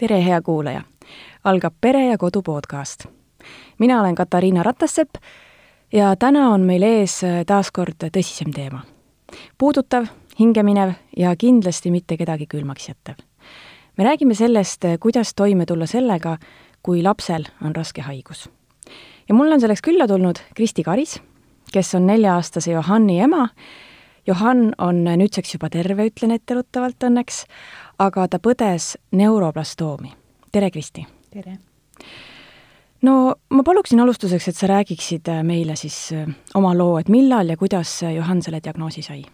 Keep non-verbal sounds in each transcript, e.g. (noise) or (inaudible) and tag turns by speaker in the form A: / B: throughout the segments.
A: tere, hea kuulaja! algab Pere ja Kodu podcast. mina olen Katariina Ratassepp ja täna on meil ees taas kord tõsisem teema. puudutav, hingeminev ja kindlasti mitte kedagi külmaks jättev. me räägime sellest, kuidas toime tulla sellega, kui lapsel on raske haigus. ja mul on selleks külla tulnud Kristi Karis, kes on nelja-aastase Johanni ema. Johann on nüüdseks juba terve, ütlen etteruttavalt õnneks, aga ta põdes neuroblastoomi. tere, Kristi!
B: tere!
A: no ma paluksin alustuseks, et sa räägiksid meile siis äh, oma loo, et millal ja kuidas Johann selle diagnoosi sai?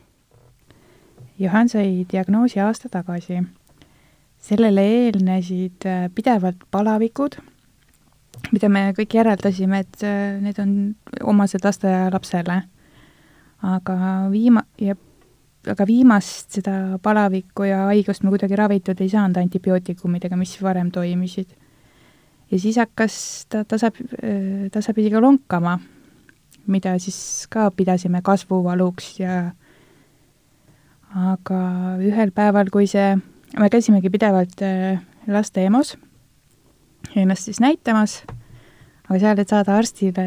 B: Johann sai diagnoosi aasta tagasi. sellele eelnesid äh, pidevalt palavikud, mida me kõik järeldasime, et äh, need on omased lasteaialapsele. Aga viima-, ja aga viimast seda palavikku ja haigust me kuidagi ravitud ei saanud antibiootikumidega, mis varem toimisid. ja siis hakkas ta tasa, tasapisi ka lonkama, mida siis ka pidasime kasvuvaluks ja aga ühel päeval, kui see, me käisimegi pidevalt äh, laste EMO-s ennast siis näitamas, aga seal, et saada arstile,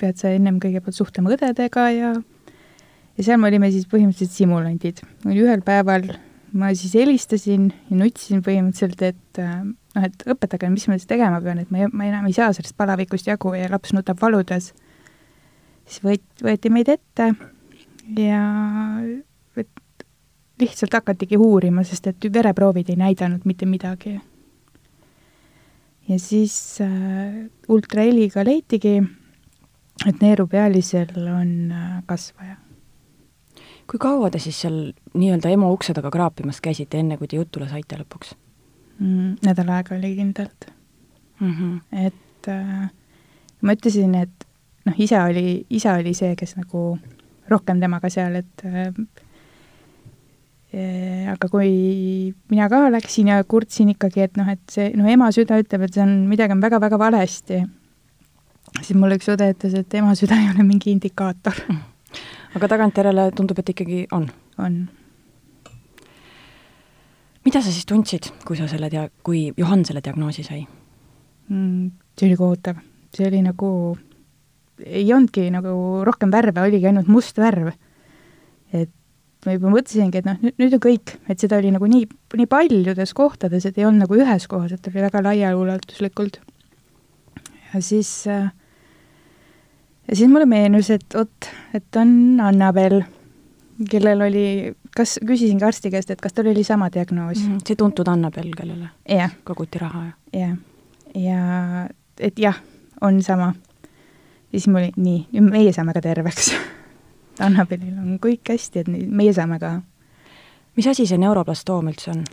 B: pead sa ennem kõigepealt suhtlema õdedega ja ja seal me olime siis põhimõtteliselt simulandid. ühel päeval ma siis helistasin ja nutisin põhimõtteliselt, et äh, noh, et õpetage, mis ma siis tegema pean, et ma, ma enam ei saa sellest palavikust jagu ja laps nutab valudes. siis võet-, võeti meid ette ja et lihtsalt hakatigi uurima, sest et vereproovid ei näidanud mitte midagi. ja siis äh, ultraheliga leitigi, et neerupealisel on äh, kasvaja
A: kui kaua te siis seal nii-öelda EMO ukse taga kraapimas käisite, enne kui te jutule saite lõpuks
B: mm,? nädal aega oli kindlalt mm. -hmm. et äh, ma ütlesin, et noh, isa oli, isa oli see, kes nagu rohkem temaga seal, et äh, äh, aga kui mina ka läksin ja kurtsin ikkagi, et noh, et see, no ema süda ütleb, et see on, midagi on väga-väga valesti, siis mulle üks õde ütles, et ema süda ei ole mingi indikaator mm
A: aga tagantjärele tundub, et ikkagi on?
B: on.
A: mida sa siis tundsid, kui sa selle dia-, kui Johann selle diagnoosi sai
B: mm,? see oli kohutav, see oli nagu, ei olnudki nagu rohkem värve, oligi ainult must värv. et ma juba mõtlesingi, et noh, nüüd, on kõik, et seda oli nagu nii, nii paljudes kohtades, et ei olnud nagu ühes kohas, et oli väga laiaulatuslikult. ja siis äh, ja siis mulle meenus, et vot, et on Annabel, kellel oli, kas, küsisin ka arsti käest, et kas tal oli sama diagnoos mm,.
A: see tuntud Annabel, kellele
B: yeah.
A: koguti raha,
B: jah? jah, ja et jah, on sama. ja siis mul oli nii, nüüd meie saame ka terveks (laughs) Annabelil on kõik hästi, et meie saame ka.
A: mis asi see neuroblastoom üldse on?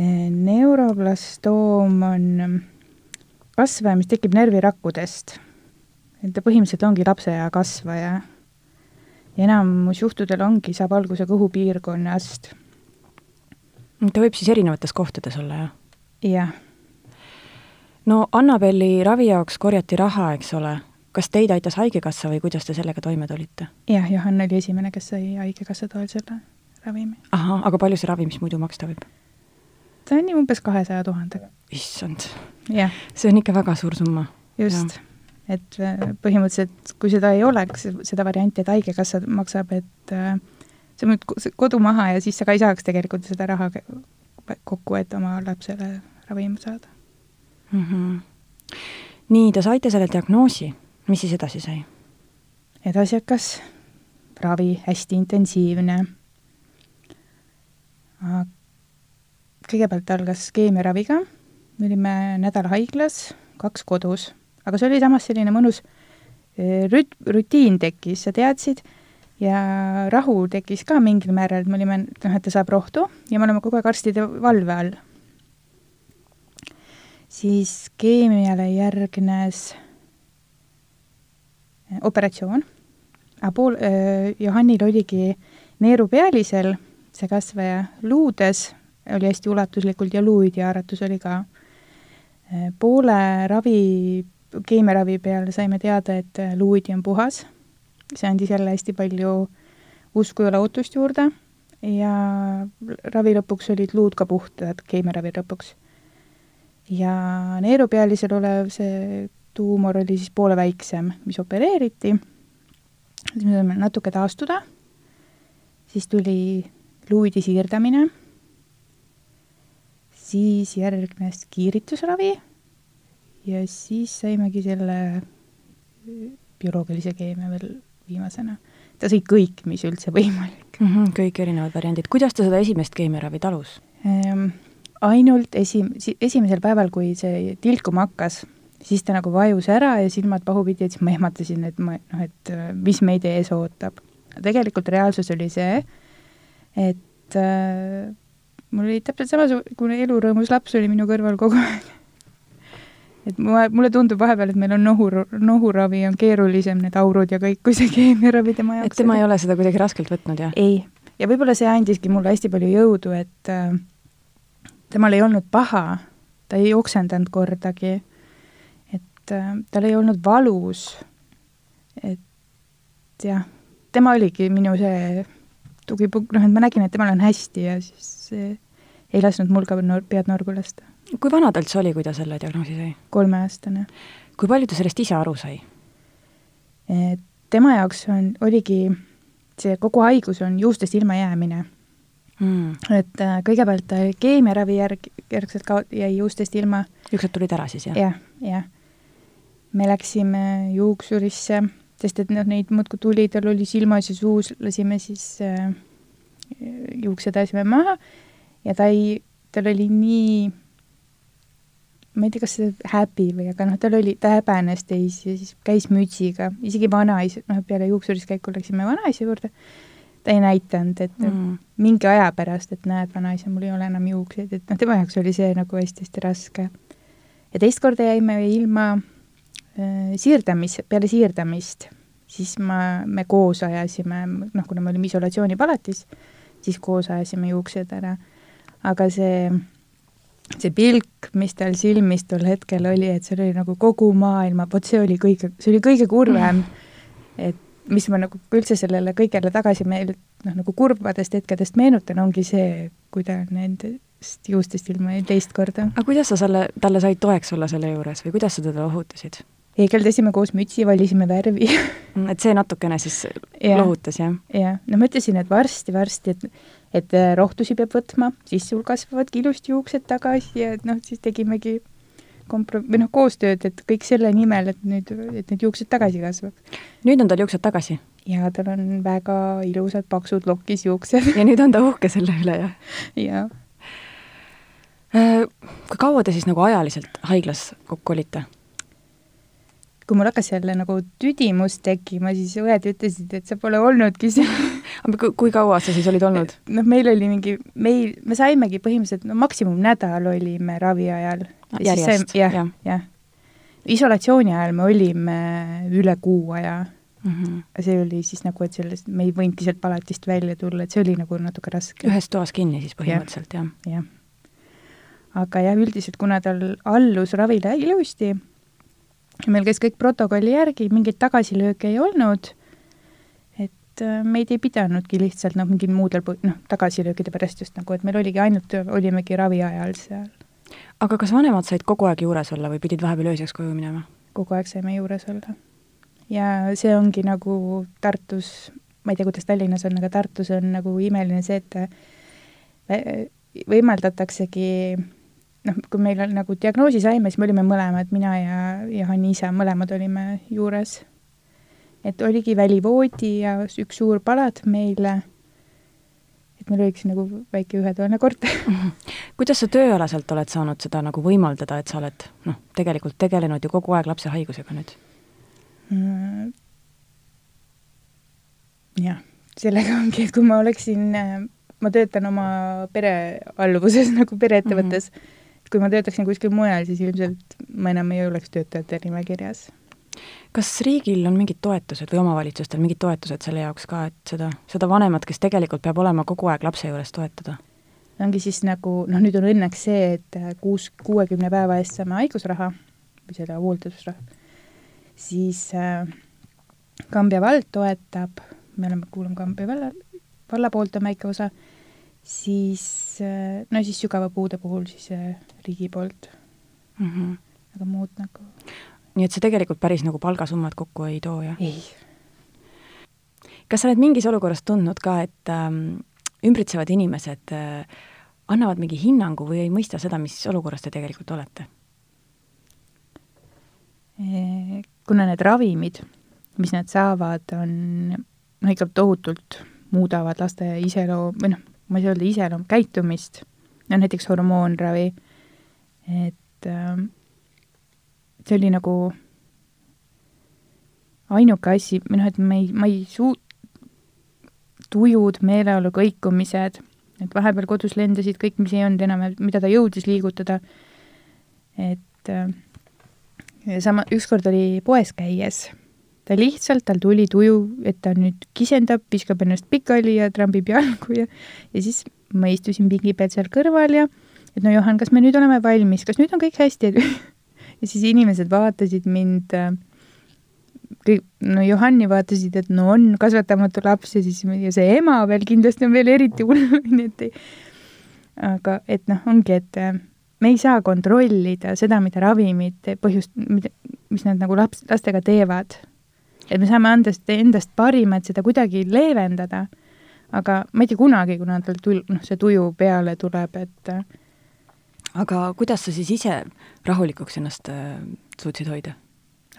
B: Neuroblastoom on kasvaja, mis tekib närvirakkudest et ta põhimõtteliselt ongi lapseea kasvaja. ja enamus juhtudel ongi, saab alguse kõhupiirkonnast.
A: ta võib siis erinevates kohtades olla, jah?
B: jah.
A: no Annabeli ravi jaoks korjati raha, eks ole, kas teid aitas Haigekassa või kuidas te sellega toime tulite?
B: jah, Johann oli esimene, kes sai Haigekassa toel selle ravimi.
A: ahah, aga palju see ravimist muidu maksta võib?
B: ta on umbes kahesaja tuhandega.
A: issand.
B: see
A: on ikka väga suur summa.
B: just et äh, põhimõtteliselt, kui seda ei oleks, seda varianti, et Haigekassa maksab, et äh, sa müüd kodu maha ja siis sa ka ei saaks tegelikult seda raha kokku, et oma lapsele ravimi saada
A: mm. -hmm. nii, te saite selle diagnoosi, mis siis edasi sai?
B: edasi hakkas ravi, hästi intensiivne. kõigepealt algas keemiaraviga, me olime nädal haiglas, kaks kodus aga see oli samas selline mõnus eh, rüt-, rutiin tekkis, sa teadsid, ja rahu tekkis ka mingil määral, me olime, noh, et ta saab rohtu ja me oleme kogu aeg arstide valve all. siis keemiale järgnes eh, operatsioon, aga pool äh,, Johannil oligi neerupealisel see kasvaja luudes, oli hästi ulatuslikult ja luuidihaaratus oli ka. poole ravi keemiaravi peale saime teada, et luuidi on puhas, see andis jälle hästi palju usku ja lootust juurde. Ja ravi lõpuks olid luud ka puhtad, keemiaravi lõpuks. ja neerupealisel olev see tuumor oli siis poole väiksem, mis opereeriti. siis me saime natuke taastuda, siis tuli luuidi siirdamine, siis järgnes kiiritusravi ja siis saimegi selle bioloogilise keemia veel viimasena. ta sai kõik, mis üldse võimalik
A: mm. -hmm, kõik erinevad variandid. kuidas ta seda esimest keemiaravi talus
B: ehm,? ainult esi-, esimesel päeval, kui see tilkuma hakkas, siis ta nagu vajus ära ja silmad pahupidi, et siis ma ehmatasin, et ma noh, et mis meid ees ootab. tegelikult reaalsus oli see, et äh, mul oli täpselt samasugune elurõõmus laps oli minu kõrval kogu aeg et mulle, mulle tundub vahepeal, et meil on nohur, nohuravi on keerulisem, need aurud ja kõik, kui see keemiaravi tema jaoks.
A: et tema ei ole seda kuidagi raskelt võtnud, jah?
B: ei, ja võib-olla see andiski mulle hästi palju jõudu, et äh, temal ei olnud paha, ta ei oksendanud kordagi, et äh, tal ei olnud valus, et jah, tema oligi minu see tugipunkt, noh, et ma nägin, et temal on hästi ja siis äh, ei lasknud mul ka nor pead norgu lasta
A: kui vana ta üldse oli, kui ta selle diagnoosi sai?
B: kolmeaastane.
A: kui palju ta sellest ise aru sai?
B: tema jaoks on, oligi see kogu haigus on juustest ilmajäämine mm.. et äh, kõigepealt keemiaravi järg, järgselt ka jäi juustest ilma.
A: juuksed tulid ära siis, jah?
B: jah, jah. me läksime juuksurisse, sest et noh, neid muudkui tuli, tal oli silmas ja suus, lasime siis äh, juuksed ajasime maha ja ta ei, tal oli nii ma ei tea, kas see häbi või, aga noh, tal oli, ta häbenes teisi ja siis käis mütsiga, isegi vanaisa, noh, peale juuksuris käiku läksime vanaisa juurde, ta ei näidanud, et mm. mingi aja pärast, et näed, vanaisa, mul ei ole enam juukseid, et noh, tema jaoks oli see nagu hästi-hästi raske. ja teist korda jäime ilma äh, siirdamis, peale siirdamist, siis ma, me koos ajasime, noh, kuna me olime isolatsioonipalatis, siis koos ajasime juuksed ära. Aga see see pilk, mis tal silmis tol hetkel oli, et seal oli nagu kogu maailma, vot see oli kõige, see oli kõige kurvem mm.. et mis ma nagu üldse sellele kõigele tagasi meel-, noh, nagu kurbadest hetkedest meenutan, ongi see, kui ta nendest juustest ilma jäi teist korda.
A: aga kuidas sa selle, talle said toeks olla selle juures või kuidas sa teda lohutasid?
B: heegeldasime koos mütsi, valisime värvi
A: mm, et see natukene siis ja, lohutas, jah?
B: jah, no ma ütlesin, et varsti-varsti, et et äh, rohtusi peab võtma, siis sul kasvavadki ilusti juuksed tagasi ja et noh, siis tegimegi kompro-, või noh, koostööd, et kõik selle nimel, et nüüd, et need juuksed tagasi kasvaks.
A: nüüd on tal juuksed tagasi?
B: jaa, tal on väga ilusad paksud lokis juuksed.
A: ja nüüd on ta uhke selle üle, jah?
B: jaa.
A: Äh, kui kaua te siis nagu ajaliselt haiglas kokku olite?
B: Kui mul hakkas jälle nagu tüdimus tekkima, siis õed ütlesid, et sa pole olnudki seal (laughs)
A: aga kui kaua sa siis olid olnud? (laughs)
B: noh, meil oli mingi, meil, me saimegi põhimõtteliselt, no maksimum nädal olime ravi ajal.
A: järjest?
B: jah, jah ja. ja.. isolatsiooni ajal me olime üle kuu aja mm. -hmm. see oli siis nagu, et sellest, me ei võinudki sealt palatist välja tulla, et see oli nagu natuke raske.
A: ühes toas kinni siis põhimõtteliselt ja.,
B: jah? jah. aga jah, üldiselt kuna tal allus ravile ilusti, meil käis kõik protokolli järgi, mingeid tagasilööke ei olnud, et äh, meid ei pidanudki lihtsalt noh, mingil muudel põh-, noh, tagasilöökide pärast just nagu, et meil oligi ainult, olimegi ravi ajal seal.
A: aga kas vanemad said kogu aeg juures olla või pidid vahepeal ööseks koju minema?
B: kogu aeg saime juures olla. ja see ongi nagu Tartus, ma ei tea, kuidas Tallinnas on, aga Tartus on nagu imeline see, et äh, võimaldataksegi noh, kui meil on nagu diagnoosi saime, siis me olime mõlemad, mina ja, ja Hanni isa, mõlemad olime juures. et oligi välivoodi ja üks suur palat meile, et meil oligi nagu väike ühetoaline korter
A: kuidas sa tööalaselt oled saanud seda nagu võimaldada, et sa oled noh, tegelikult tegelenud ju kogu aeg lapse haigusega nüüd
B: mm.? jah, sellega ongi, et kui ma oleksin, ma töötan oma pere alluvuses nagu pereettevõttes mm, -hmm kui ma töötaksin kuskil mujal, siis ilmselt ma enam ei oleks töötajate nimekirjas.
A: kas riigil on mingid toetused või omavalitsustel mingid toetused selle jaoks ka, et seda, seda vanemat, kes tegelikult peab olema kogu aeg lapse juures, toetada?
B: ongi siis nagu, noh nüüd on õnneks see, et kuus, kuuekümne päeva eest saame haigusraha või selle hooldusraha, siis äh, Kambja vald toetab, me oleme, kuulume Kambja valla, valla poolt on väike osa siis no siis sügava puude puhul siis riigi poolt
A: mm. -hmm.
B: aga muud nagu
A: nii et see tegelikult päris nagu palgasummat kokku ei too, jah?
B: ei.
A: kas sa oled mingis olukorras tundnud ka, et ähm, ümbritsevad inimesed äh, annavad mingi hinnangu või ei mõista seda, mis olukorras te tegelikult olete?
B: kuna need ravimid, mis nad saavad, on no ikka tohutult muudavad laste iseloom, või noh, ma ei saa öelda iseloom, käitumist, no näiteks hormoonravi, et äh, see oli nagu ainuke asi, või noh, et me ei, ma ei suu-, tujud, meeleolu kõikumised, et vahepeal kodus lendasid kõik, mis ei olnud enam, mida ta jõudis liigutada, et äh, sama, ükskord oli poes käies, ta lihtsalt, tal tuli tuju, et ta nüüd kisendab, viskab ennast pikali ja trambib jalgu ja ja siis ma istusin pingi peal seal kõrval ja et no Johan, kas me nüüd oleme valmis, kas nüüd on kõik hästi? (laughs) ja siis inimesed vaatasid mind äh, kõik, no Johanni vaatasid, et no on kasvatamatu laps ja siis ja see ema veel kindlasti on veel eriti hull, (laughs) nii et ei aga et noh, ongi, et äh, me ei saa kontrollida seda, mida ravimid põhjust, mida, mis nad nagu laps, lastega teevad. Et me saame anda endast parima, et seda kuidagi leevendada, aga ma ei tea kunagi, kuna tal tul-, noh, see tuju peale tuleb, et
A: aga kuidas sa siis ise rahulikuks ennast äh, suutsid hoida?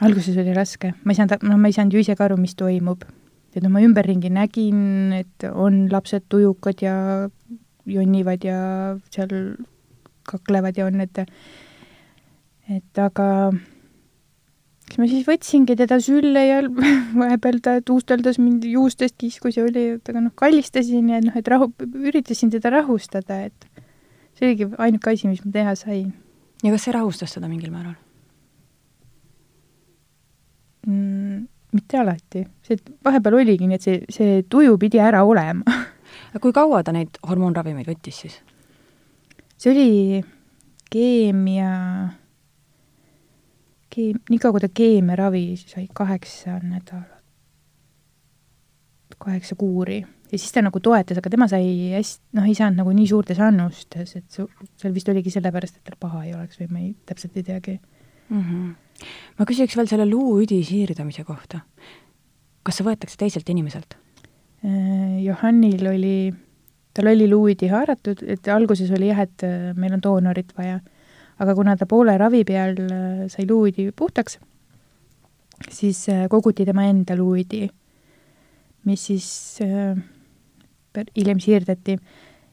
B: alguses oli raske, ma ei saanud, noh, ma ei saanud ju ise ka aru, mis toimub. et noh, ma ümberringi nägin, et on lapsed tujukad ja jonnivad ja seal kaklevad ja on, et et aga siis ma siis võtsingi teda sülle ja (laughs) vahepeal ta tuusteldas mind juustest, kiskus ja oli, et aga noh, kallistasin ja noh, et rahu, üritasin teda rahustada, et see oligi ainuke asi, mis ma teha sain.
A: ja kas see rahustas teda mingil määral
B: mm,? mitte alati, see vahepeal oligi nii, et see, see tuju pidi ära olema
A: aga (laughs) kui kaua ta neid hormoonravimeid võttis siis?
B: see oli keemia, keem-, nii kaua, kui ta keemiaravi sai kaheksa nädalat, kaheksa kuuri ja siis ta nagu toetas, aga tema sai hästi, noh, ei saanud nagu nii suurtes annustes, et su-, seal vist oligi sellepärast, et tal paha ei oleks või ma ei, täpselt ei teagi
A: mm. -hmm. ma küsiks veel selle luuüdi siirdamise kohta. kas see võetakse teiselt inimeselt?
B: Äh, Johannil oli tal oli luuidi haaratud, et alguses oli jah, et äh, meil on doonorit vaja. Aga kuna ta poole ravi peal äh, sai luuidi puhtaks, siis äh, koguti tema enda luuidi, mis siis hiljem siirdati.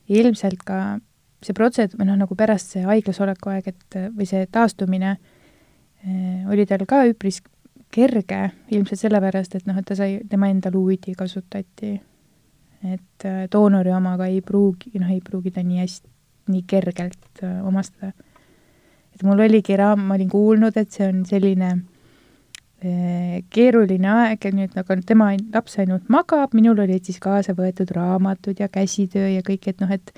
B: ilmselt ka see protseduur, noh, nagu pärast see haiglas oleku aeg, et või see taastumine oli tal ka üpris kerge, ilmselt sellepärast, et noh, et ta sai, tema enda luuidi kasutati et äh, doonori omaga ei pruugi, noh, ei pruugi ta nii hästi, nii kergelt äh, omastada. Et mul oligi raam, ma olin kuulnud, et see on selline äh, keeruline aeg ja nüüd nagu tema laps ainult magab, minul olid siis kaasa võetud raamatud ja käsitöö ja kõik, et noh, et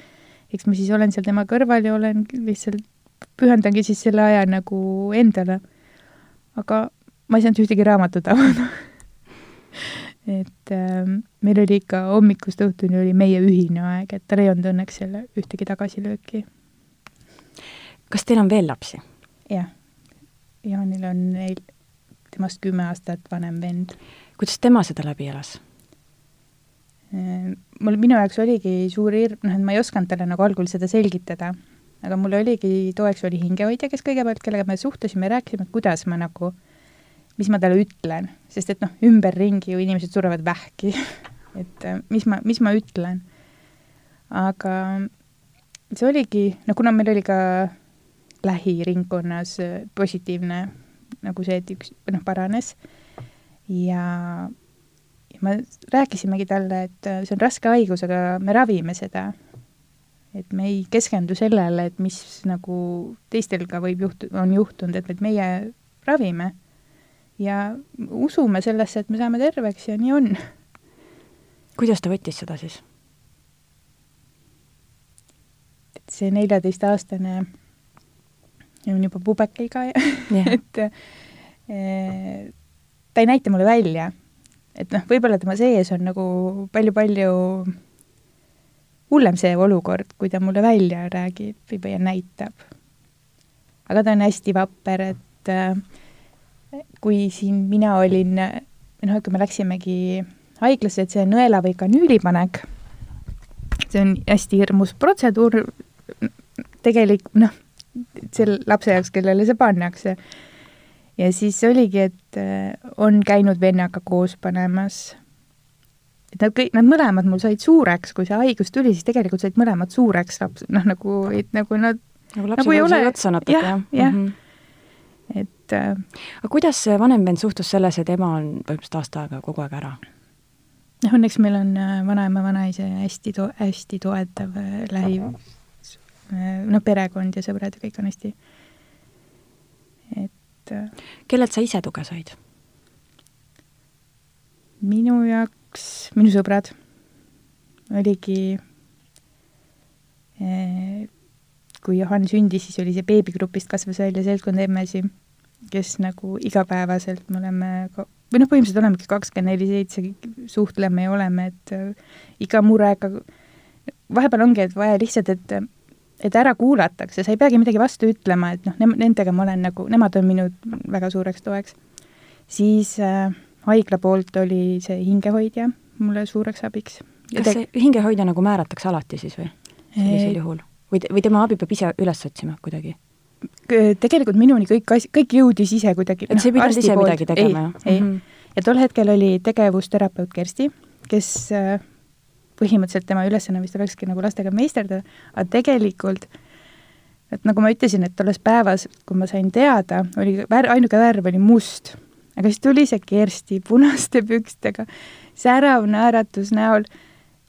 B: eks ma siis olen seal tema kõrval ja olen lihtsalt, pühendangi siis selle aja nagu endale. aga ma ei saanud ühtegi raamatut avada (laughs) et äh, meil oli ikka hommikust õhtuni oli meie ühine aeg, et tal ei olnud õnneks jälle ühtegi tagasilööki.
A: Kas teil on veel lapsi?
B: jah. Jaanil on neil, temast kümme aastat vanem vend.
A: kuidas tema seda läbi elas?
B: Äh, mul, minu jaoks oligi suur hirm, noh, et ma ei osanud talle nagu algul seda selgitada, aga mul oligi, toeks oli hingehoidja, kes kõigepealt, kellega me suhtlesime rääkisime, et kuidas ma nagu mis ma talle ütlen, sest et noh, ümberringi ju inimesed surevad vähki (laughs) et äh, mis ma, mis ma ütlen. aga see oligi, no kuna meil oli ka lähiringkonnas äh, positiivne nagu see, et üks, noh, paranes ja ma rääkisimegi talle, et äh, see on raske haigus, aga me ravime seda. et me ei keskendu sellele, et mis nagu teistel ka võib juhtu-, on juhtunud, et, et meie ravime ja usume sellesse, et me saame terveks ja nii on. (laughs)
A: kuidas ta võttis seda siis?
B: et see neljateistaastane on juba pubekaiga ja yeah. (laughs) et e, ta ei näita mulle välja. et noh, võib-olla tema sees on nagu palju-palju hullem see olukord, kui ta mulle välja räägib või, või näitab. aga ta on hästi vapper, et äh, kui siin mina olin, noh, kui me läksimegi haiglasse, et see nõela või kanüülipanek, see on hästi hirmus protseduur, tegelik, noh, selle lapse jaoks, kellele see pannakse. ja siis oligi, et äh, on käinud vennaga koos panemas. et nad kõik, nad mõlemad mul said suureks, kui see haigus tuli, siis tegelikult said mõlemad suureks laps, noh, nagu, et nagu nad
A: nagu lapsed nagu ei ole otsa natuke,
B: jah? jah mm, -hmm. et äh,
A: aga kuidas see vanem vend suhtus sellesse, et ema on põhimõtteliselt aasta aega kogu aeg ära?
B: noh, õnneks meil on äh, vanaema, vanaisa hästi to-, hästi toetav äh, lähi, noh, perekond ja sõbrad ja kõik on hästi, et
A: kellelt sa ise tuge said?
B: minu jaoks, minu sõbrad oligi kui Johan sündis, siis oli see beebigrupist kasvas välja seltskond emmesi, kes nagu igapäevaselt me oleme ka, või noh, põhimõtteliselt olemegi kakskümmend neli seitse, suhtleme ja oleme, et äh, iga murega, vahepeal ongi, et vaja lihtsalt, et et ära kuulatakse, sa ei peagi midagi vastu ütlema, et noh, nendega ma olen nagu, nemad on minu väga suureks toeks. siis äh, haigla poolt oli see hingehoidja mulle suureks abiks.
A: kas see hingehoidja nagu määratakse alati siis või, sellisel juhul? või, või tema abi peab ise üles otsima kuidagi?
B: tegelikult minuni kõik as-, kõik jõudis ise kuidagi.
A: et sa ei pidanud ise midagi tegema, jah?
B: ei mm, -hmm. ja tol hetkel oli tegevusterapeut Kersti, kes äh, põhimõtteliselt tema ülesanne vist olekski nagu lastega meisterdada, aga tegelikult et nagu ma ütlesin, et tolles päevas, kui ma sain teada, oli vär-, ainuke värv oli must. aga siis tuli see Kersti punaste pükstega, särav naeratus näol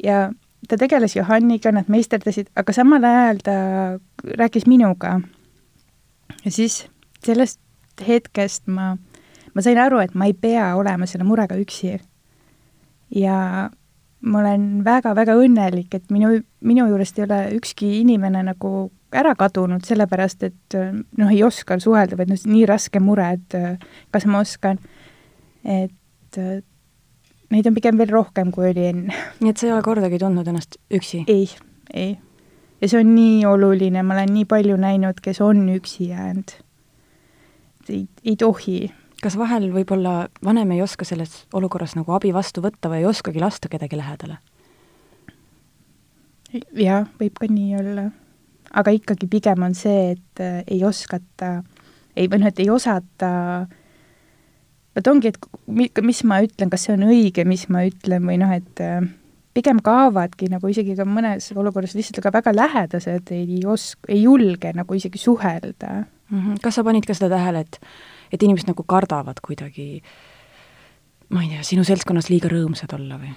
B: ja ta tegeles Johanniga, nad meisterdasid, aga samal ajal ta rääkis minuga. ja siis sellest hetkest ma, ma sain aru, et ma ei pea olema selle murega üksi. ja ma olen väga-väga õnnelik, et minu, minu juurest ei ole ükski inimene nagu ära kadunud, sellepärast et noh, ei oska suhelda, vaid noh, nii raske mure, et kas ma oskan. et neid on pigem veel rohkem, kui oli enne.
A: nii et sa ei ole kordagi tundnud ennast üksi?
B: ei, ei. ja see on nii oluline, ma olen nii palju näinud, kes on üksi jäänud. ei, ei tohi.
A: Kas vahel võib-olla vanem ei oska selles olukorras nagu abi vastu võtta või ei oskagi lasta kedagi lähedale?
B: jah, võib ka nii olla. aga ikkagi pigem on see, et äh, ei oskata, ei, või noh, et ei osata vot ongi, et mis ma ütlen, kas see on õige, mis ma ütlen või noh, et äh, pigem kaovadki nagu isegi ka mõnes olukorras lihtsalt ka väga lähedased ei os-, ei julge nagu isegi suhelda
A: mm. -hmm. kas sa panid ka seda tähele, et, et inimesed nagu kardavad kuidagi ma ei tea, sinu seltskonnas liiga rõõmsad olla või?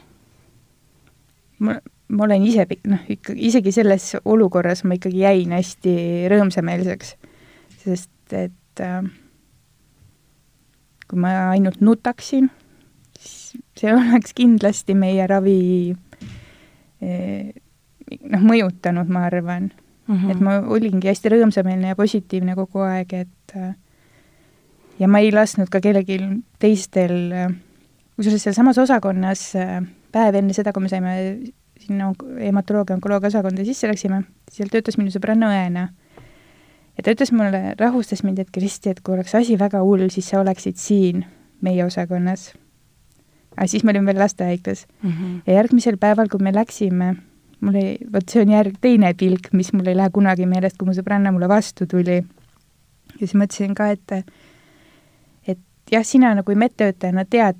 B: ma, ma olen ise, noh, ikka isegi selles olukorras ma ikkagi jäin hästi rõõmsameelseks, sest et äh, kui ma ainult nutaksin, siis see (laughs) oleks kindlasti meie ravi eh, noh, mõjutanud, ma arvan mm. -hmm. et ma olingi hästi rõõmsameelne ja positiivne kogu aeg, et ja ma ei lasknud ka kellelgi teistel, kusjuures sealsamas osakonnas päev enne seda, kui me saime sinna hematoloogia onkoloogia osakonda sisse läksime, seal töötas minu sõbranna õena ja ta ütles mulle, rahustas mind, et Kristi, et kui oleks asi väga hull, siis sa oleksid siin meie osakonnas. aga siis me olime veel lastehaiglas mm. -hmm. ja järgmisel päeval, kui me läksime, mul ei, vot see on järg, teine pilk, mis mul ei lähe kunagi meelest, kui mu sõbranna mulle vastu tuli. ja siis mõtlesin ka, et et jah, sina nagu medtöötajana tead,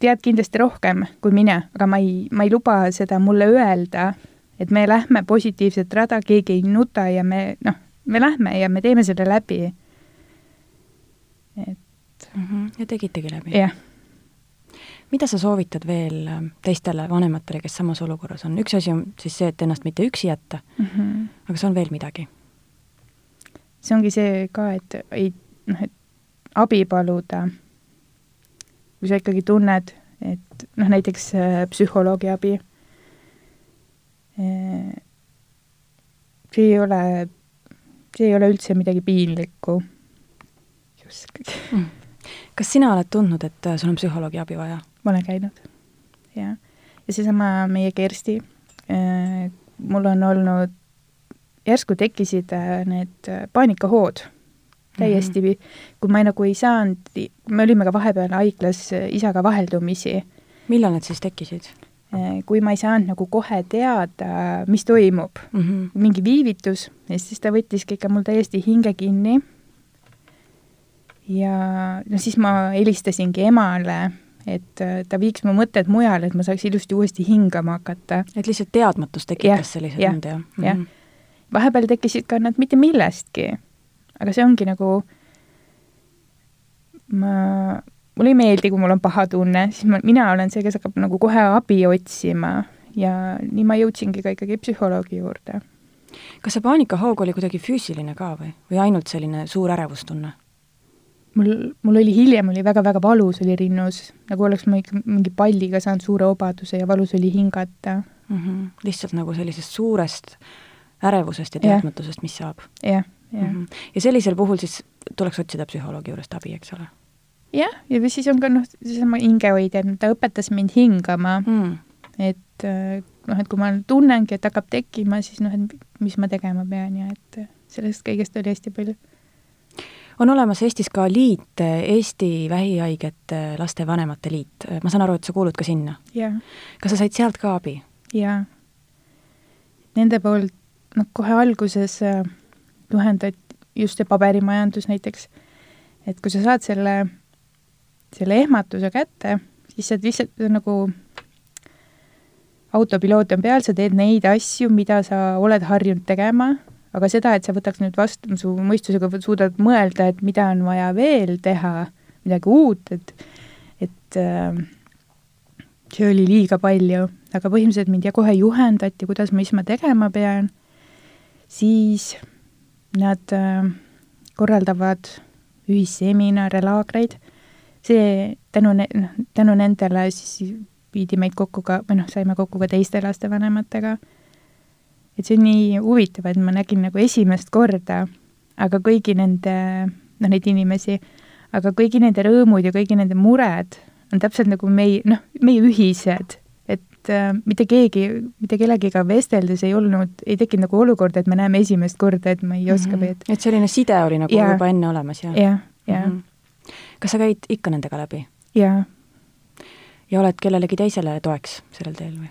B: tead kindlasti rohkem kui mina, aga ma ei, ma ei luba seda mulle öelda, et me lähme positiivset rada, keegi ei nuta ja me noh, me lähme ja me teeme selle läbi. et
A: mm. -hmm. ja tegitegi läbi?
B: jah.
A: Mida sa soovitad veel äh, teistele vanematele, kes samas olukorras on? üks asi on siis see, et ennast mitte üksi jätta mm, -hmm. aga kas on veel midagi?
B: see ongi see ka, et ei, noh, et abi paluda. kui sa ikkagi tunned, et noh, näiteks äh, psühholoogi abi äh,, see ei ole see ei ole üldse midagi piinlikku. just
A: mm.. kas sina oled tundnud, et sul on psühholoogi abi vaja?
B: Ma olen käinud, jah. ja seesama meie Kersti äh,, mul on olnud, järsku tekkisid äh, need äh, paanikahood, täiesti mm, -hmm. kui ma nagu ei saanud, me olime ka vahepeal haiglas isaga vaheldumisi.
A: millal need siis tekkisid?
B: Kui ma ei saanud nagu kohe teada, mis toimub mm, -hmm. mingi viivitus, ja siis ta võttiski ikka mul täiesti hinge kinni. ja no siis ma helistasingi emale et äh, ta viiks mu mõtted mujale, et ma saaks ilusti uuesti hingama hakata.
A: et lihtsalt teadmatus tekitas sellise tunde, jah?
B: jah mm -hmm., vahepeal tekkisid ka nad mitte millestki, aga see ongi nagu, ma, mulle ei meeldi, kui mul on paha tunne, siis ma, mina olen see, kes hakkab nagu kohe abi otsima ja nii ma jõudsingi ka ikkagi psühholoogi juurde.
A: kas see paanikahoog oli kuidagi füüsiline ka või, või ainult selline suur ärevustunne?
B: Mul, mul oli hiljem oli väga-väga valus oli rinnus, nagu oleks ma ikka mingi palliga saanud suure obaduse ja valus oli hingata
A: mm. -hmm. lihtsalt nagu sellisest suurest ärevusest ja teadmatusest, mis saab.
B: jah, jah.
A: Mhm. ja sellisel puhul siis tuleks otsida psühholoogi juurest abi, eks ole?
B: jah, ja siis on ka noh, seesama hingehoidja, ta õpetas mind hingama mm., et noh, et kui ma tunnengi, et hakkab tekkima, siis noh, et mis ma tegema pean ja et sellest kõigest oli hästi palju
A: on olemas Eestis ka liit, Eesti Vähihaigete Lastevanemate Liit. ma saan aru, et sa kuulud ka sinna? kas sa said sealt ka abi?
B: jaa. Nende poolt, noh, kohe alguses äh, juhendati just see paberimajandus näiteks, et kui sa saad selle, selle ehmatuse kätte, siis sa lihtsalt nagu autopiloot on peal, sa teed neid asju, mida sa oled harjunud tegema aga seda, et sa võtaks nüüd vastu, su mõistusega suudad mõelda, et mida on vaja veel teha, midagi uut, et, et äh, see oli liiga palju, aga põhimõtteliselt mind ja kohe juhendati, kuidas, mis ma tegema pean, siis nad äh, korraldavad ühisseminare, laagreid, see tänu ne-, noh, tänu nendele siis viidi meid kokku ka, või noh, saime kokku ka teiste lastevanematega et see on nii huvitav, et ma nägin nagu esimest korda, aga kõigi nende, noh, neid inimesi, aga kõigi nende rõõmud ja kõigi nende mured on täpselt nagu meie, noh, meie ühised, et äh, mitte keegi, mitte kellegiga vesteldes ei olnud, ei tekkinud nagu olukorda, et me näeme esimest korda, et ma ei oska
A: mm
B: või
A: et et selline side oli nagu ja, juba enne olemas, jah?
B: jah, jah.
A: -hmm. kas sa käid ikka nendega läbi?
B: jaa.
A: ja oled kellelegi teisele toeks sellel teel või?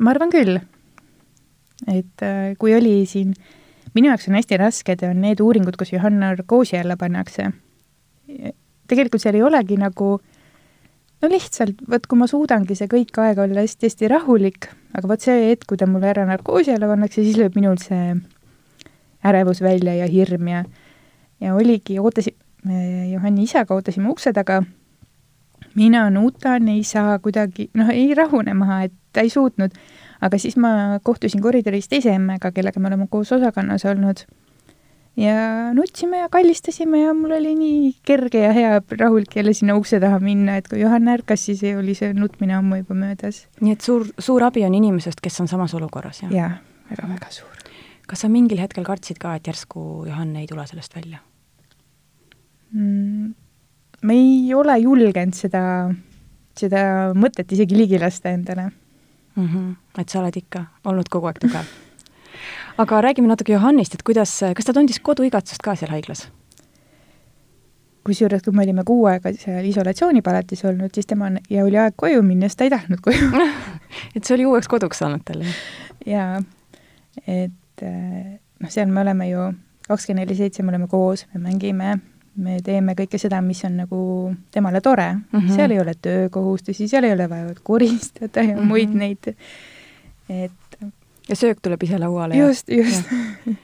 B: ma arvan küll et äh, kui oli siin, minu jaoks on hästi rasked, on need uuringud, kus Johanna narkoosi alla pannakse. tegelikult seal ei olegi nagu no lihtsalt, vot kui ma suudangi see kõik aeg olla hästi-hästi rahulik, aga vot see hetk, kui ta mulle ära narkoosi alla pannakse, siis lööb minul see ärevus välja ja hirm ja ja oligi, ootasin, Johanni isaga ootasime ukse taga, mina nutan, ei saa kuidagi, noh, ei rahune maha, et ta ei suutnud aga siis ma kohtusin koridoris teise emmega, kellega me oleme koos osakonnas olnud. ja nutsime ja kallistasime ja mul oli nii kerge ja hea rahulik jälle sinna ukse taha minna, et kui Johanna ärkas, siis oli see nutmine ammu juba möödas.
A: nii et suur, suur abi on inimesest, kes on samas olukorras, jah?
B: jaa, väga-väga suur.
A: kas sa mingil hetkel kartsid ka, et järsku Johanna ei tule sellest välja
B: mm,? ma ei ole julgenud seda, seda mõtet isegi ligi lasta endale
A: mm. -hmm. et sa oled ikka olnud kogu aeg tugev. aga räägime natuke Johannist, et kuidas, kas ta tundis koduigatsust ka seal haiglas?
B: kusjuures, kui me olime kuu aega seal isolatsioonipalatis olnud, siis tema ja oli aeg koju minna, siis ta ei tahtnud koju (laughs)
A: et see oli uueks koduks saanud talle?
B: jaa, et eh, noh, seal me oleme ju kakskümmend neli seitse, me oleme koos, me mängime me teeme kõike seda, mis on nagu temale tore mm, -hmm. seal ei ole töökohustusi, seal ei ole vaja koristada ja mm -hmm. muid neid, et
A: ja söök tuleb ise lauale.
B: just, just.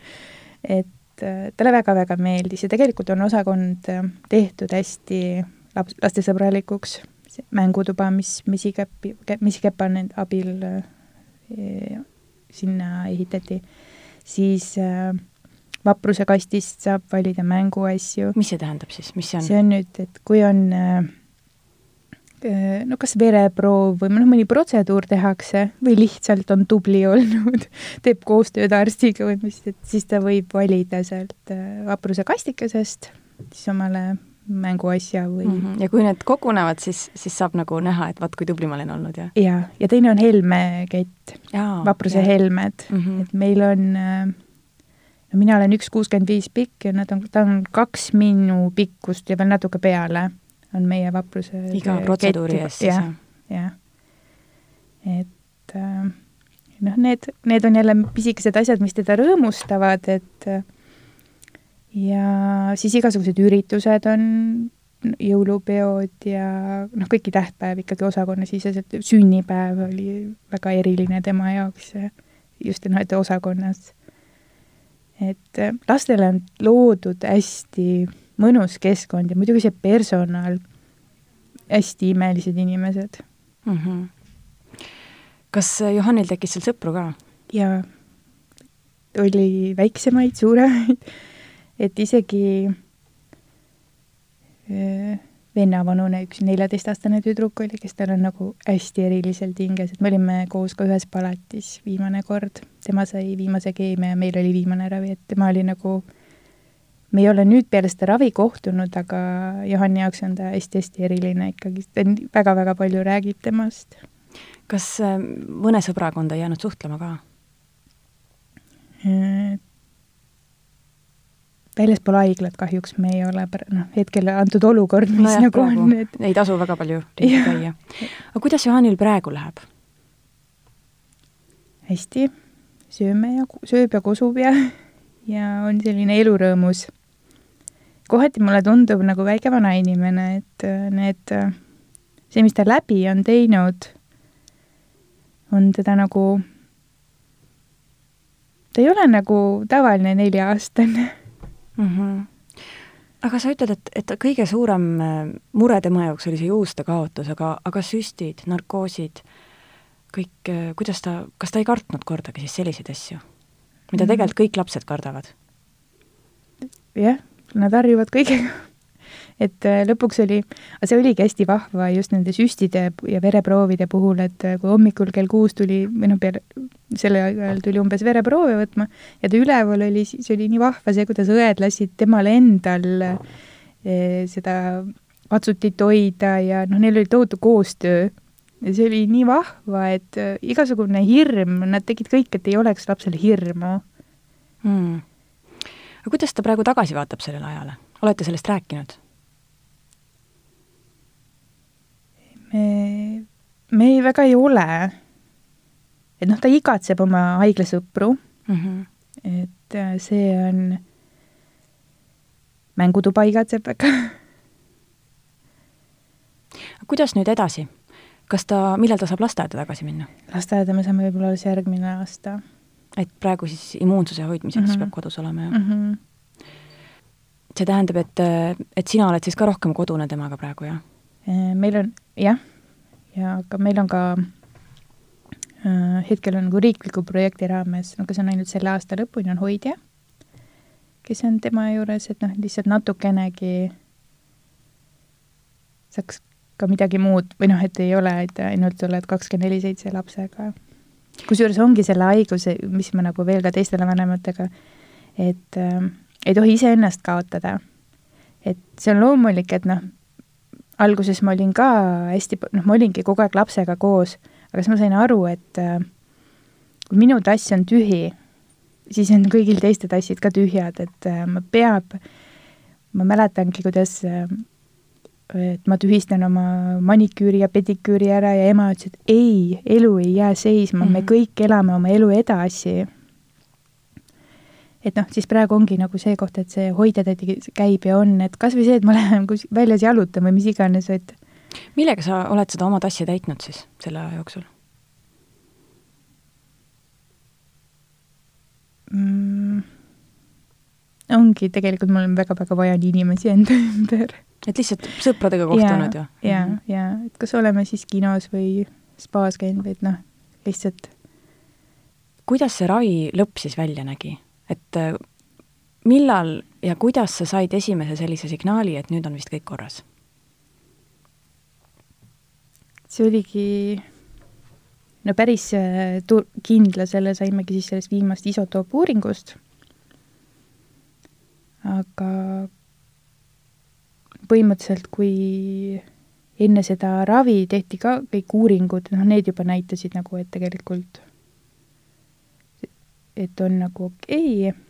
B: (laughs) et äh, talle väga-väga meeldis ja tegelikult on osakond äh, tehtud hästi laps, lastesõbralikuks, mängutuba, mis mesikepi, mesikepa nende abil äh, sinna ehitati, siis äh, vapruse kastist saab valida mänguasju.
A: mis see tähendab siis, mis see on?
B: see on nüüd, et kui on äh, no kas vereproov või noh, mõni protseduur tehakse või lihtsalt on tubli olnud, (laughs) teeb koostööd arstiga või mis, et siis ta võib valida sealt äh, vapruse kastikesest siis omale mänguasja või mm.
A: -hmm. ja kui need kogunevad, siis, siis saab nagu näha, et vaat kui tubli ma olen olnud ja.
B: ja, ja teine on helmekett, vapruse ja. helmed mm, -hmm. et meil on äh, no mina olen üks kuuskümmend viis pikk ja nad on, ta on kaks minu pikkust ja veel natuke peale on meie vapruse
A: iga protseduuri eest siis,
B: jah? jah. et äh, noh, need, need on jälle pisikesed asjad, mis teda rõõmustavad, et ja siis igasugused üritused on, jõulupeod ja noh, kõiki tähtpäev ikkagi osakonnasiseselt, sünnipäev oli väga eriline tema jaoks, just noh, et osakonnas. Et lastele on loodud hästi mõnus keskkond ja muidugi see personal, hästi imelised inimesed
A: mm. -hmm. kas Johannil tekkis seal sõpru ka?
B: jaa, oli väiksemaid, suuremaid (laughs) et isegi vennavanune üks neljateistaastane tüdruk oli, kes tal on nagu hästi eriliselt hinges, et me olime koos ka ühes palatis viimane kord, tema sai viimase keemia ja meil oli viimane ravi, et tema oli nagu, me ei ole nüüd peale seda ravi kohtunud, aga Johani jaoks on ta hästi-hästi eriline ikkagi, ta väga-väga palju räägib temast.
A: kas mõne sõbraga on ta jäänud suhtlema ka?
B: Väljaspool haiglat kahjuks me ei ole, noh, hetkel antud olukord, mis no nagu praegu. on, et
A: ei tasu väga palju (laughs) ringi käia. aga kuidas Johanil praegu läheb?
B: hästi, sööme ja, sööb ja kosub ja, ja on selline elurõõmus. kohati mulle tundub nagu väike vanainimene, et äh, need, äh, see, mis ta läbi on teinud, on teda nagu, ta ei ole nagu tavaline nelja-aastane
A: mm. -hmm. aga sa ütled, et, et kõige suurem äh, mure tema jaoks oli see juuste kaotus, aga, aga süstid, narkoosid, kõik, äh, kuidas ta, kas ta ei kartnud kordagi siis selliseid asju, mida mhm. tegelikult kõik lapsed kardavad?
B: jah, nad harjuvad kõigega et äh, lõpuks oli, see oligi hästi vahva just nende süstide ja vereproovide puhul, et äh, kui hommikul kell kuus tuli, või noh, peale, selle ajal tuli umbes vereproove võtma ja ta üleval oli, siis oli nii vahva see, kuidas õed lasid temal endal eh, seda katsutit hoida ja noh, neil oli tohutu koostöö. Ja see oli nii vahva, et igasugune hirm, nad tegid kõik, et ei oleks lapsel hirmu.
A: Hmm.. aga kuidas ta praegu tagasi vaatab sellele ajale, olete sellest rääkinud?
B: me, me ei, väga ei ole. et noh, ta igatseb oma haiglasõpru mm. -hmm. et äh, see on, mängutuba igatseb väga
A: kuidas nüüd edasi? kas ta, millal ta saab lasteaeda tagasi minna?
B: lasteaeda me saame võib-olla alles järgmine aasta.
A: et praegu siis immuunsuse hoidmiseks mm -hmm. peab kodus olema, jah mm? -hmm. see tähendab, et, et sina oled siis ka rohkem kodune temaga praegu, jah?
B: Äh, meil on jah, ja ka meil on ka äh, hetkel on nagu riikliku projekti raames, no kas on ainult selle aasta lõpuni, on hoidja, kes on tema juures, et noh, lihtsalt natukenegi saaks ka midagi muud või noh, et ei ole, et ainult oled kakskümmend neli seitse lapsega. kusjuures ongi selle haiguse, mis ma nagu veel ka teistele vanematega, et äh, ei tohi iseennast kaotada. et see on loomulik, et noh, alguses ma olin ka hästi, noh, ma olingi kogu aeg lapsega koos, aga siis ma sain aru, et äh, kui minu tass on tühi, siis on kõigil teiste tassid ka tühjad, et äh, ma peab, ma mäletangi, kuidas äh, et ma tühistan oma maniküüri ja pediküüri ära ja ema ütles, et ei, elu ei jää seisma mm, -hmm. me mhm. kõik elame oma elu edasi et noh, siis praegu ongi nagu see koht, et see hoidjatädi käib ja on, et kas või see, et ma lähen kus väljas jalutama või mis iganes, et
A: millega sa oled seda oma tassi täitnud siis selle aja jooksul
B: mm,? ongi, tegelikult mul on väga-väga vaja inimesi enda ümber.
A: et lihtsalt sõpradega kohtunud
B: ja? ja, mhm. ja, et kas oleme siis kinos või spaas käinud või et noh, lihtsalt
A: kuidas see ravi lõpp siis välja nägi? Et äh, millal ja kuidas sa said esimese sellise signaali, et nüüd on vist kõik korras?
B: see oligi no päris äh, tu-, kindla selle saimegi siis sellest viimast isotoopuuringust, aga põhimõtteliselt, kui enne seda ravi tehti ka kõik uuringud, noh, need juba näitasid nagu, et tegelikult et on nagu okei okay.,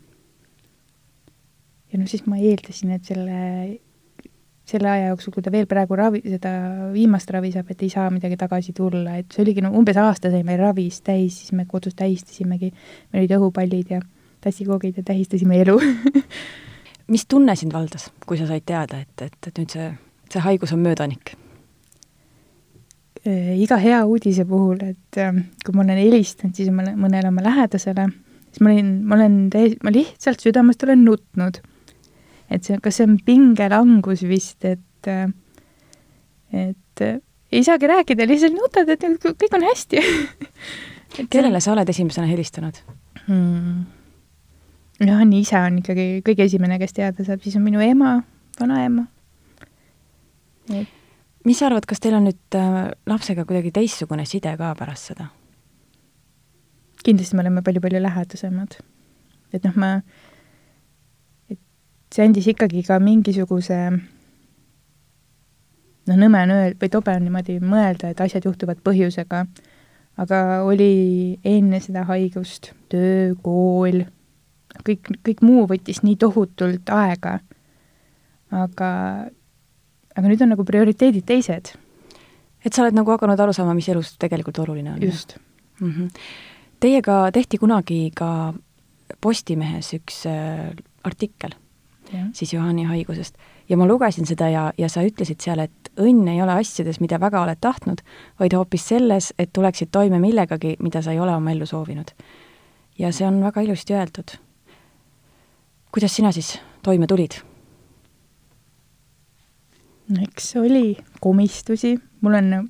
B: ja noh, siis ma eeldasin, et selle, selle aja jooksul, kui ta veel praegu ravi, seda viimast ravi saab, et ei saa midagi tagasi tulla, et see oligi no umbes aasta sai meil ravis täis, siis me kodus tähistasimegi, meil olid õhupallid ja tassikoogid ja tähistasime elu (laughs)
A: mis tunne sind valdas, kui sa said teada, et, et, et nüüd see, see haigus on möödanik?
B: Äh, iga hea uudise puhul, et ähm, kui ma olen helistanud siis mõne, mõnele oma lähedasele, siis ma olin, ma olen täis, ma lihtsalt südamest olen nutnud. et see, kas see on pingelangus vist, et, et ei saagi rääkida, lihtsalt nutad, et kõik on hästi (laughs)
A: kellele sa oled esimesena helistanud hmm.?
B: jah, nii isa on ikkagi kõige esimene, kes teada saab, siis on minu ema, vanaema.
A: mis sa arvad, kas teil on nüüd äh, lapsega kuidagi teistsugune side ka pärast seda?
B: Kindlasti me oleme palju-palju lähedasemad. et noh, ma, et see andis ikkagi ka mingisuguse noh, nõme on öel- või tobe on niimoodi mõelda, et asjad juhtuvad põhjusega, aga oli enne seda haigust töö, kool, kõik, kõik muu võttis nii tohutult aega, aga aga nüüd on nagu prioriteedid teised.
A: et sa oled nagu hakanud aru saama, mis elus tegelikult oluline on?
B: just
A: mm. -hmm. Teiega tehti kunagi ka Postimehes üks äh, artikkel ja. siis Johani haigusest ja ma lugesin seda ja, ja sa ütlesid seal, et õnn ei ole asjades, mida väga oled tahtnud, vaid hoopis selles, et tuleksid toime millegagi, mida sa ei ole oma ellu soovinud. ja see on väga ilusti öeldud. kuidas sina siis toime tulid?
B: eks oli komistusi, mul on,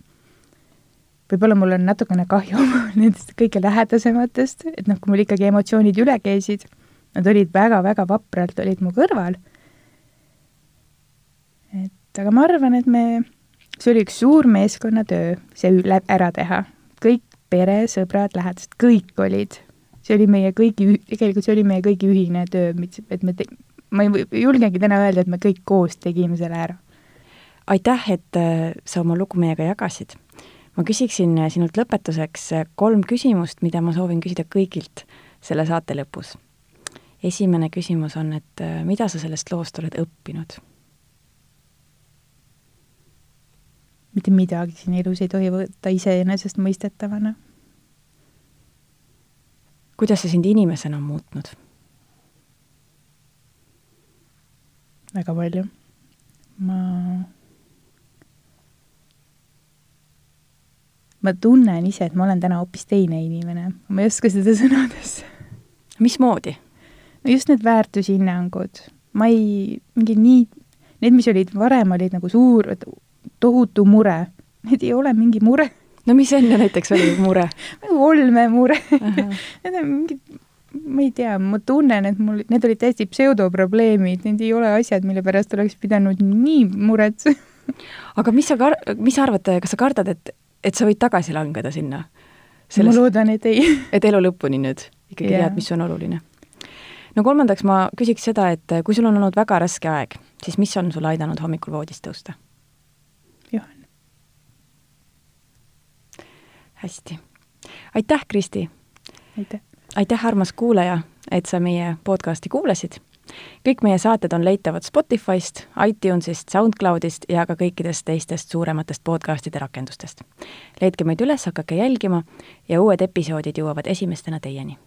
B: võib-olla mul on natukene kahju (laughs) nendest kõige lähedasematest, et noh, kui mul ikkagi emotsioonid üle käisid, nad olid väga-väga vapralt, olid mu kõrval. et aga ma arvan, et me, see oli üks suur meeskonnatöö, see üle ära teha. kõik pere, sõbrad, lähedased, kõik olid, see oli meie kõigi, tegelikult see oli meie kõigi ühine töö, et me, ma ei julgegi täna öelda, et me kõik koos tegime selle ära
A: aitäh, et äh, sa oma lugu meiega jagasid. Ma küsiksin äh, sinult lõpetuseks äh, kolm küsimust, mida ma soovin küsida kõigilt selle saate lõpus. esimene küsimus on, et mida sa sellest loost oled õppinud?
B: mitte midagi siin elus ei tohi võtta iseenesestmõistetavana.
A: kuidas see sind inimesena on muutnud?
B: väga palju. ma ma tunnen ise, et ma olen täna hoopis teine inimene, ma ei oska seda sõnadesse.
A: mismoodi?
B: no just need väärtushinnangud, ma ei, mingi nii, need, mis olid varem, olid nagu suur, tohutu mure, need ei ole mingi mure.
A: no mis enne näiteks oli mure? (laughs)
B: Olmemure (laughs) Need on mingid, ma ei tea, ma tunnen, et mul, need olid täiesti pseudoprobleemid, need ei ole asjad, mille pärast oleks pidanud nii muretsema
A: aga mis sa kar-, mis sa arvad, kas sa kardad, et, et sa võid tagasi langeda sinna?
B: ma loodan, et ei (laughs)
A: et elu lõpuni nüüd ikkagi yeah. tead, mis on oluline. no kolmandaks ma küsiks seda, et kui sul on olnud väga raske aeg, siis mis on sulle aidanud hommikul voodist tõusta?
B: Johan.
A: hästi. aitäh, Kristi!
B: aitäh!
A: aitäh, armas kuulaja, et sa meie podcasti kuulasid kõik meie saated on leitavad Spotify'st, iTunes'ist, SoundCloud'ist ja ka kõikidest teistest suurematest podcast'ide rakendustest. leidke meid üles, hakake jälgima ja uued episoodid jõuavad esimestena teieni